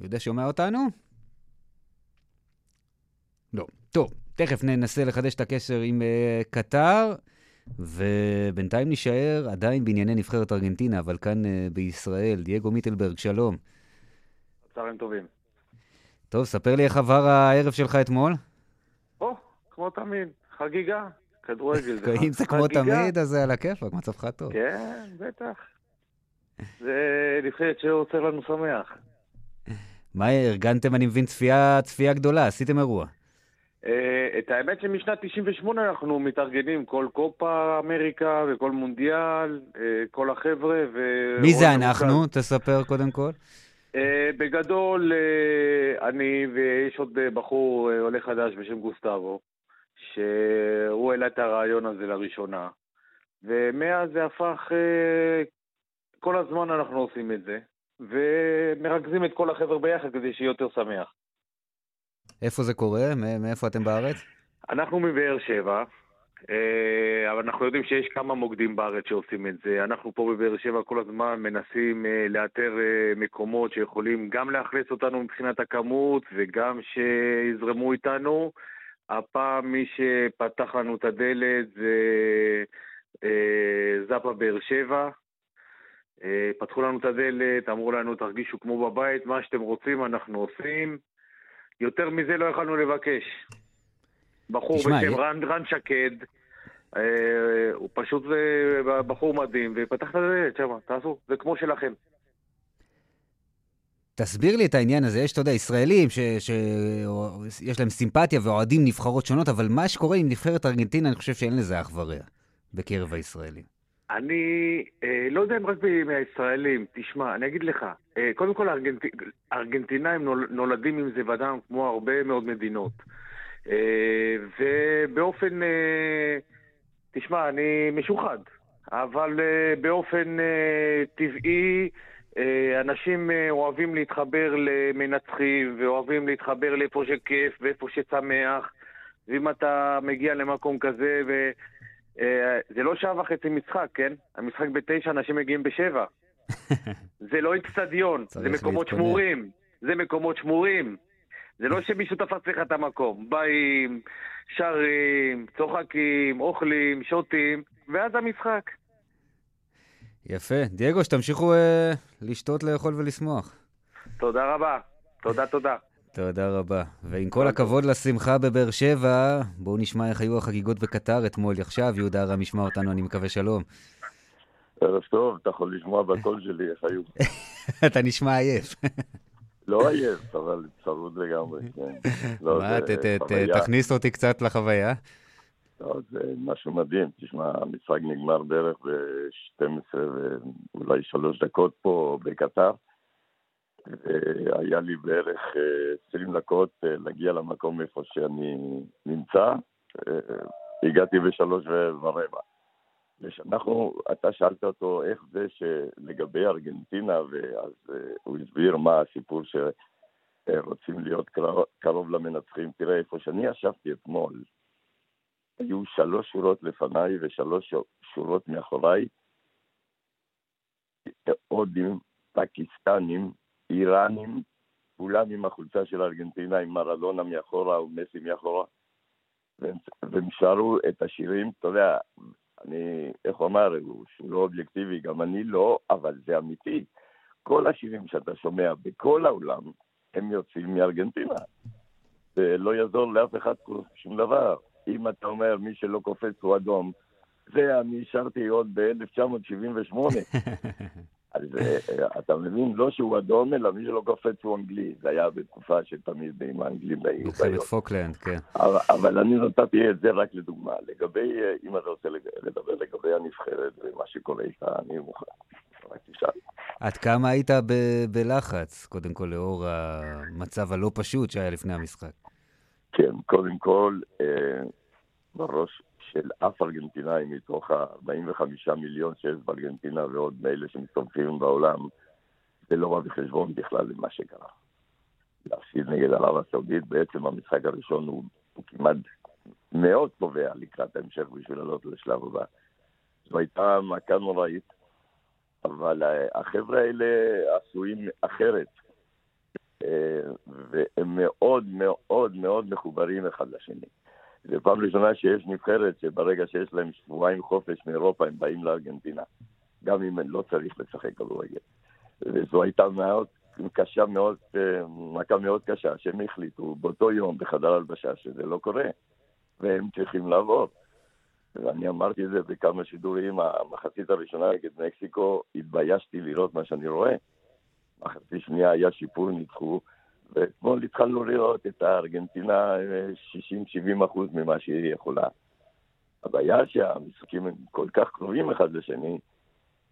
יהודה שומע אותנו? לא. טוב, תכף ננסה לחדש את הקשר עם uh, קטר, ובינתיים נישאר עדיין בענייני נבחרת ארגנטינה, אבל כאן uh, בישראל. דייגו מיטלברג, שלום. צהריים טובים. טוב, ספר לי איך עבר הערב שלך אתמול. או, כמו תמיד, חגיגה, כדורגל. אם זה כמו תמיד, אז זה על הכיפאק, מצבך טוב. כן, בטח. זה נבחרת שעוצר לנו שמח. מה, ארגנתם, אני מבין, צפייה, צפייה גדולה, עשיתם אירוע. אה, את האמת שמשנת 98 אנחנו מתארגנים, כל קופה אמריקה וכל מונדיאל, אה, כל החבר'ה ו... מי זה אנחנו? תספר קודם כל. אה, בגדול, אני ויש עוד בחור עולה חדש בשם גוסטבו, שהוא העלה את הרעיון הזה לראשונה, ומאז זה הפך, כל הזמן אנחנו עושים את זה, ומרכזים את כל החבר'ה ביחד כדי שיהיה יותר שמח. איפה זה קורה? מאיפה אתם בארץ? אנחנו מבאר שבע, אה, אבל אנחנו יודעים שיש כמה מוקדים בארץ שעושים את זה. אנחנו פה בבאר שבע כל הזמן מנסים אה, לאתר אה, מקומות שיכולים גם לאכלס אותנו מבחינת הכמות וגם שיזרמו איתנו. הפעם מי שפתח לנו את הדלת זה זאפה באר שבע. פתחו לנו את הדלת, אמרו לנו תרגישו כמו בבית, מה שאתם רוצים אנחנו עושים. יותר מזה לא יכולנו לבקש. בחור בשם רן, רן שקד, אה, הוא פשוט אה, בחור מדהים, ופתח את הדלת שם, תעשו, זה כמו שלכם. תסביר לי את העניין הזה. יש, אתה יודע, ישראלים שיש להם סימפתיה ואוהדים נבחרות שונות, אבל מה שקורה עם נבחרת ארגנטינה, אני חושב שאין לזה אח ורע בקרב הישראלים. אני אה, לא יודע אם רק מהישראלים, תשמע, אני אגיד לך, אה, קודם כל הארגנט... הארגנטינאים נול... נולדים עם זה ודם כמו הרבה מאוד מדינות. אה, ובאופן, אה, תשמע, אני משוחד, אבל אה, באופן אה, טבעי אנשים אה, אוהבים להתחבר למנצחים ואוהבים להתחבר לאיפה שכיף ואיפה ששמח, ואם אתה מגיע למקום כזה ו... אה, זה לא שעה וחצי משחק, כן? המשחק בתשע, אנשים מגיעים בשבע. [laughs] זה לא אצטדיון, זה מקומות להתכונן. שמורים. זה מקומות שמורים. זה לא שמישהו תפס לך את המקום. באים, שרים, צוחקים, אוכלים, שותים, ואז המשחק. יפה. דייגו, שתמשיכו אה, לשתות, לאכול ולשמוח. תודה רבה. תודה, תודה. תודה רבה. ועם כל הכבוד לשמחה בבאר שבע, בואו נשמע איך היו החגיגות בקטר אתמול. עכשיו יהודה ארם ישמע אותנו, אני מקווה שלום. ערב טוב, אתה יכול לשמוע בקול שלי איך היו. [laughs] אתה נשמע עייף. [laughs] לא עייף, אבל צרוד לגמרי, כן. לא, מה, תכניס אותי קצת לחוויה. לא, זה משהו מדהים. תשמע, המשחק נגמר בערך ב-12 ואולי 3 דקות פה בקטר. היה לי בערך 20 אה, דקות אה, להגיע למקום איפה שאני נמצא. אה, הגעתי בשלוש ורבע. אנחנו, אתה שאלת אותו איך זה שלגבי ארגנטינה, ואז הוא הסביר מה הסיפור שרוצים להיות קרוב למנצחים. תראה, איפה שאני ישבתי אתמול, היו שלוש שורות לפניי ושלוש שורות מאחוריי, הודים, פקיסטנים, איראנים, כולם עם החולצה של ארגנטינה, עם מרדונה מאחורה ומסי מאחורה, והם שרו את השירים, אתה יודע, אני, איך הוא אמר, לא אובייקטיבי, גם אני לא, אבל זה אמיתי. כל השירים שאתה שומע בכל העולם, הם יוצאים מארגנטינה. ולא יעזור לאף אחד שום דבר. אם אתה אומר, מי שלא קופץ הוא אדום, זה אני שרתי עוד ב-1978. [laughs] אז אה, אתה מבין, לא שהוא אדום, אלא מי שלא קופץ הוא אנגלי. זה היה בתקופה שתמיד עם האנגלים היו מלחמת פוקלנד, כן. אבל, אבל אני נתתי את זה רק לדוגמה. לגבי, אה, אם אתה רוצה לדבר לגבי הנבחרת ומה שקורה איתה, אני מוכן. עד כמה היית ב- בלחץ, קודם כל, לאור המצב הלא פשוט שהיה לפני המשחק? כן, קודם כל, אה, בראש של אף ארגנטינאי מתוך ה-45 מיליון שיש בארגנטינה ועוד מאלה שמסתובבים בעולם, זה לא בא בחשבון בכלל למה שקרה. להפסיד נגד ערב הסעודית, בעצם המשחק הראשון הוא, הוא כמעט מאוד קובע לקראת ההמשך בשביל לעלות לשלב הבא. זו הייתה מכה נוראית, אבל אה, החבר'ה האלה עשויים אחרת, והם מאוד מאוד מאוד מחוברים אחד לשני. זו פעם ראשונה שיש נבחרת שברגע שיש להם שבועיים חופש מאירופה הם באים לארגנטינה, גם אם לא צריך לשחק כדורגל. וזו הייתה מאוד קשה מאוד, אה, מכה מאוד קשה, שהם החליטו באותו יום בחדר הלבשה שזה לא קורה, והם צריכים לעבור. ואני אמרתי את זה בכמה שידורים, המחצית הראשונה נגד מקסיקו, התביישתי לראות מה שאני רואה. מחצית שנייה היה שיפור, ניצחו, ואתמול התחלנו לראות את הארגנטינה 60-70 אחוז ממה שהיא יכולה. הבעיה שהמשחקים הם כל כך קרובים אחד לשני,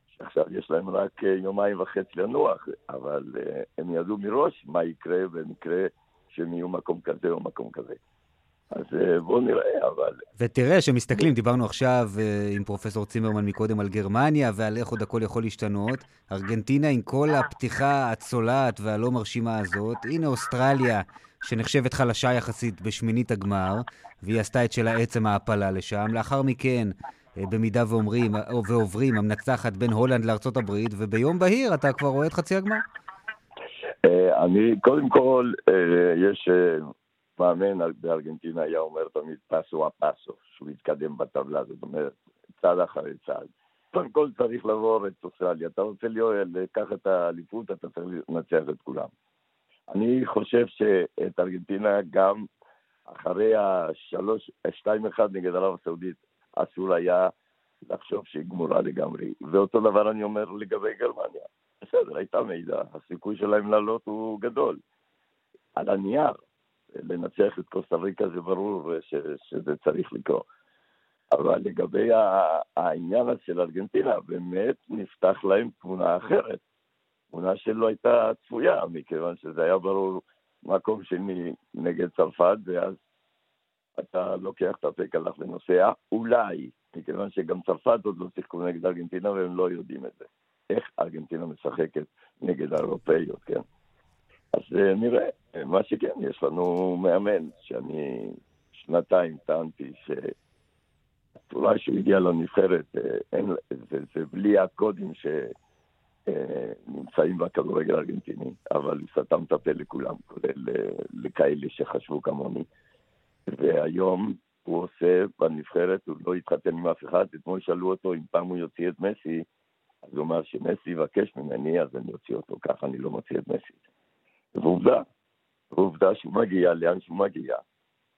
שעכשיו יש להם רק יומיים וחצי לנוח, אבל אה, הם ידעו מראש מה יקרה במקרה שהם יהיו מקום כזה או מקום כזה. אז אה, בואו נראה, אבל... ותראה, שמסתכלים, דיברנו עכשיו אה, עם פרופסור צימרמן מקודם על גרמניה, ועל איך עוד הכל יכול להשתנות. ארגנטינה עם כל הפתיחה הצולעת והלא מרשימה הזאת. הנה אוסטרליה, שנחשבת חלשה יחסית בשמינית הגמר, והיא עשתה את שלה עצם ההעפלה לשם. לאחר מכן, אה, במידה ואומרים, ועוברים, המנצחת בין הולנד לארצות הברית, וביום בהיר אתה כבר רואה את חצי הגמר. אני, קודם כל, יש מאמן בארגנטינה היה אומר תמיד פסו הפסו, שהוא יתקדם בטבלה, זאת אומרת, צעד אחרי צעד. קודם כל צריך לעבור את אוסטרליה. אתה רוצה לקחת את האליפות, אתה צריך לנצח את כולם. אני חושב שאת ארגנטינה גם אחרי השלוש, שתיים אחד נגד ערב הסעודית, אסור היה לחשוב שהיא גמורה לגמרי. ואותו דבר אני אומר לגבי גרמניה. בסדר, הייתה מידע, הסיכוי שלהם לעלות הוא גדול. על הנייר, לנצח את קוסטה ריקה זה ברור ש, שזה צריך לקרות. אבל לגבי העניין של ארגנטינה, באמת נפתח להם תמונה אחרת. תמונה שלא הייתה צפויה, מכיוון שזה היה ברור מקום שני נגד צרפת, ואז אתה לוקח את הפקלח ונוסע, אולי, מכיוון שגם צרפת עוד לא שיחקו נגד ארגנטינה והם לא יודעים את זה. איך ארגנטינה משחקת נגד האירופאיות, כן? אז אה, נראה. מה שכן, יש לנו מאמן, שאני שנתיים טענתי שאולי שהוא הגיע לנבחרת, אה, אין, זה, זה בלי הקודים שנמצאים בכדורגל הארגנטיני, אבל הוא סתם את הפה לכולם, כולל אה, לכאלה שחשבו כמוני. והיום הוא עושה בנבחרת, הוא לא התחתן עם אף אחד, אתמול שאלו אותו אם פעם הוא יוציא את מסי, אז הוא אמר שמסי יבקש ממני, אז אני אוציא אותו, ככה אני לא מוציא את מסי. ועובדה, ועובדה שהוא מגיע לאן שהוא מגיע,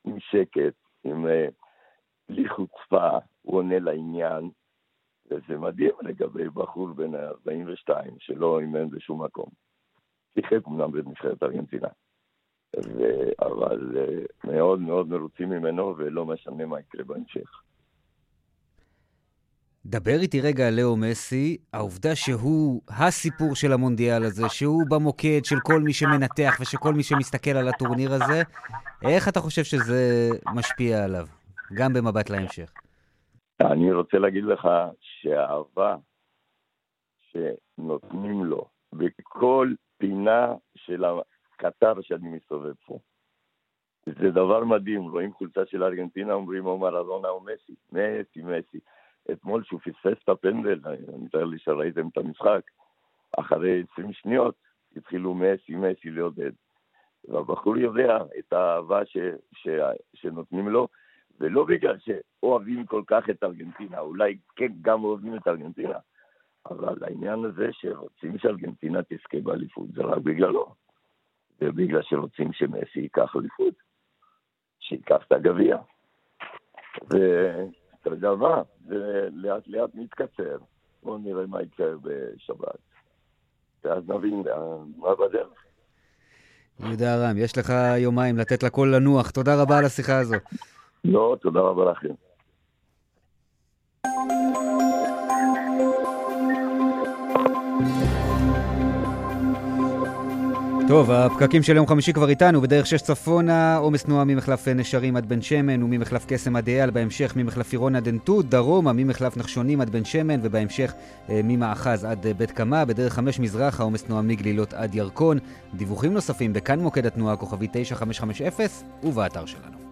עם שקט, עם אה, בלי חוצפה, הוא עונה לעניין, וזה מדהים לגבי בחור בן 42 שלא אימן בשום מקום. שיחק אמנם בנבחרת ארגנטינה. אבל אה, מאוד מאוד מרוצים ממנו ולא משנה מה יקרה בהמשך. דבר איתי רגע על לאו מסי, העובדה שהוא הסיפור של המונדיאל הזה, שהוא במוקד של כל מי שמנתח ושכל מי שמסתכל על הטורניר הזה, איך אתה חושב שזה משפיע עליו, גם במבט להמשך? אני רוצה להגיד לך שהאהבה שנותנים לו בכל פינה של הקטר שאני מסתובב פה, זה דבר מדהים, רואים חולצה של ארגנטינה, אומרים או מרדונה או מסי, מסי, מסי. אתמול שהוא פספס את הפנדל, אני מתאר לי שראיתם את המשחק, אחרי 20 שניות התחילו מסי מסי לעודד. והבחור יודע את האהבה ש, ש, שנותנים לו, ולא בגלל שאוהבים כל כך את ארגנטינה, אולי כן גם אוהבים את ארגנטינה, אבל העניין הזה שרוצים שארגנטינה תזכה באליפות זה רק בגללו. זה בגלל שרוצים שמסי ייקח אליפות, שייקח את הגביע. אתה יודע מה, זה לאט לאט מתקצר. בואו נראה מה יקרה בשבת. ואז נבין מה בדרך. יהודה ארם, יש לך יומיים לתת לכל לנוח. תודה רבה על השיחה הזו. לא, תודה רבה לכם. טוב, הפקקים של יום חמישי כבר איתנו, בדרך שש צפונה, עומס תנועה ממחלף נשרים עד בן שמן וממחלף קסם עד אייל, בהמשך ממחלף עירון עד עין תות, דרומה ממחלף נחשונים עד בן שמן, ובהמשך אה, ממאחז עד אה, בית קמה, בדרך חמש מזרחה, עומס תנועה מגלילות עד ירקון. דיווחים נוספים בכאן מוקד התנועה, כוכבי 9550, ובאתר שלנו.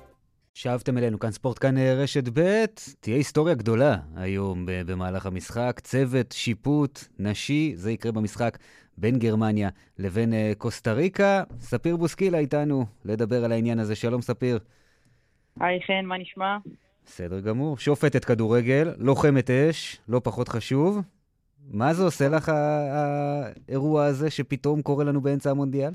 שבתם אלינו, כאן ספורט, כאן אה, רשת ב', תהיה היסטוריה גדולה היום במהלך המשחק. צוות, שיפוט, נשי, זה יקרה במשחק בין גרמניה לבין uh, קוסטה ריקה. ספיר בוסקילה איתנו לדבר על העניין הזה. שלום ספיר. היי חן, מה נשמע? בסדר גמור. שופטת כדורגל, לוחמת אש, לא פחות חשוב. מה זה עושה לך האירוע הזה שפתאום קורה לנו באמצע המונדיאל?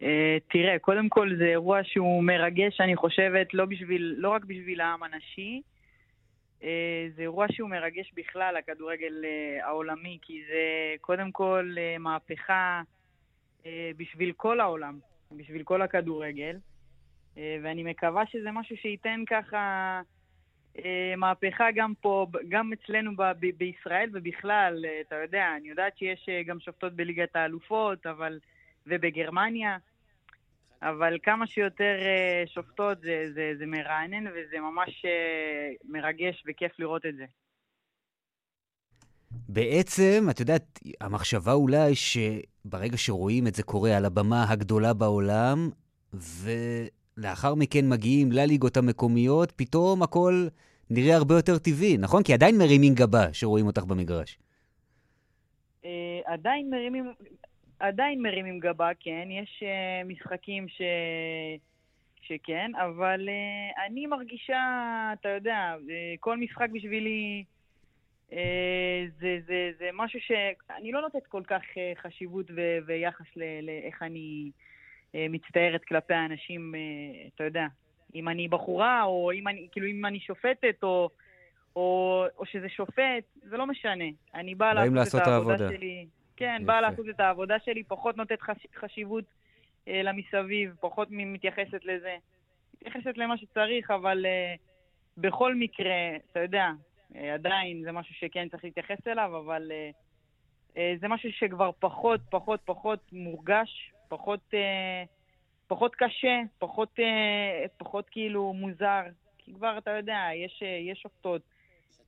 Uh, תראה, קודם כל זה אירוע שהוא מרגש, אני חושבת, לא, בשביל, לא רק בשביל העם הנשי, אה, זה אירוע שהוא מרגש בכלל, הכדורגל אה, העולמי, כי זה קודם כל אה, מהפכה בשביל כל העולם, בשביל כל הכדורגל, ואני מקווה שזה משהו שייתן ככה מהפכה גם פה, גם אצלנו ב- בישראל ובכלל, אתה יודע, אני יודעת שיש גם שופטות בליגת האלופות, אבל... ובגרמניה, אבל כמה שיותר uh, שופטות זה, זה, זה מרענן וזה ממש uh, מרגש וכיף לראות את זה. בעצם, את יודעת, המחשבה אולי שברגע שרואים את זה קורה על הבמה הגדולה בעולם, ולאחר מכן מגיעים לליגות המקומיות, פתאום הכל נראה הרבה יותר טבעי, נכון? כי עדיין מרימים גבה שרואים אותך במגרש. Uh, עדיין מרימים, עדיין מרימים גבה, כן, יש uh, משחקים ש... שכן, אבל uh, אני מרגישה, אתה יודע, uh, כל משחק בשבילי uh, זה, זה, זה משהו שאני לא נותנת כל כך uh, חשיבות ו- ויחס לאיך אני uh, מצטערת כלפי האנשים, uh, אתה יודע, אם אני בחורה, או אם אני, כאילו, אם אני שופטת, או... או, או שזה שופט, זה לא משנה. אני באה לעשות את העבודה שלי. כן, יפה. באה לעשות את העבודה שלי, פחות נותנת חש... חשיבות אה, למסביב, פחות מתייחסת לזה. מתייחסת למה שצריך, אבל אה, בכל מקרה, אתה יודע, אה, עדיין זה משהו שכן צריך להתייחס אליו, אבל אה, אה, זה משהו שכבר פחות, פחות, פחות מורגש, פחות, אה, פחות קשה, פחות, אה, פחות כאילו מוזר. כי כבר, אתה יודע, יש, אה, יש שופטות,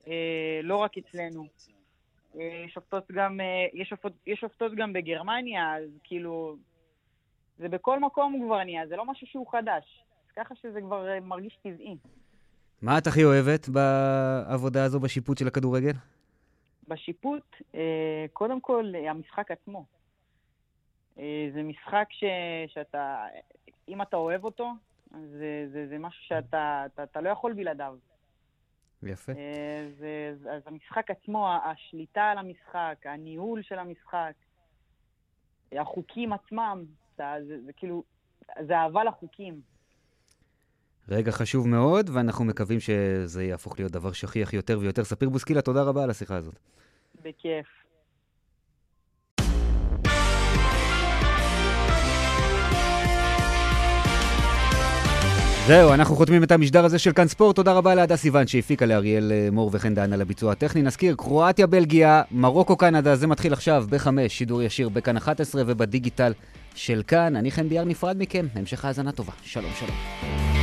אה, לא רק אצלנו. אה, שופטות גם, אה, יש שופטות, יש שופטות גם בגרמניה, אז כאילו, זה בכל מקום כבר נהיה, זה לא משהו שהוא חדש. ככה שזה כבר אה, מרגיש טבעי. מה את הכי אוהבת בעבודה הזו, בשיפוט של הכדורגל? בשיפוט, קודם כל, המשחק עצמו. זה משחק ש, שאתה, אם אתה אוהב אותו, זה, זה, זה משהו שאתה אתה, אתה לא יכול בלעדיו. יפה. אה, זה, אז המשחק עצמו, השליטה על המשחק, הניהול של המשחק, החוקים עצמם, זה, זה, זה כאילו, זה אהבה לחוקים. רגע חשוב מאוד, ואנחנו מקווים שזה יהפוך להיות דבר שכיח יותר ויותר. ספיר בוסקילה, תודה רבה על השיחה הזאת. בכיף. זהו, אנחנו חותמים את המשדר הזה של כאן ספורט. תודה רבה להדס סיוון שהפיקה לאריאל אה, מור וכן דהן על הביצוע הטכני. נזכיר, קרואטיה, בלגיה, מרוקו, קנדה, זה מתחיל עכשיו בחמש, שידור ישיר בכאן 11 ובדיגיטל של כאן. אני חן ביאר נפרד מכם, המשך האזנה טובה. שלום, שלום.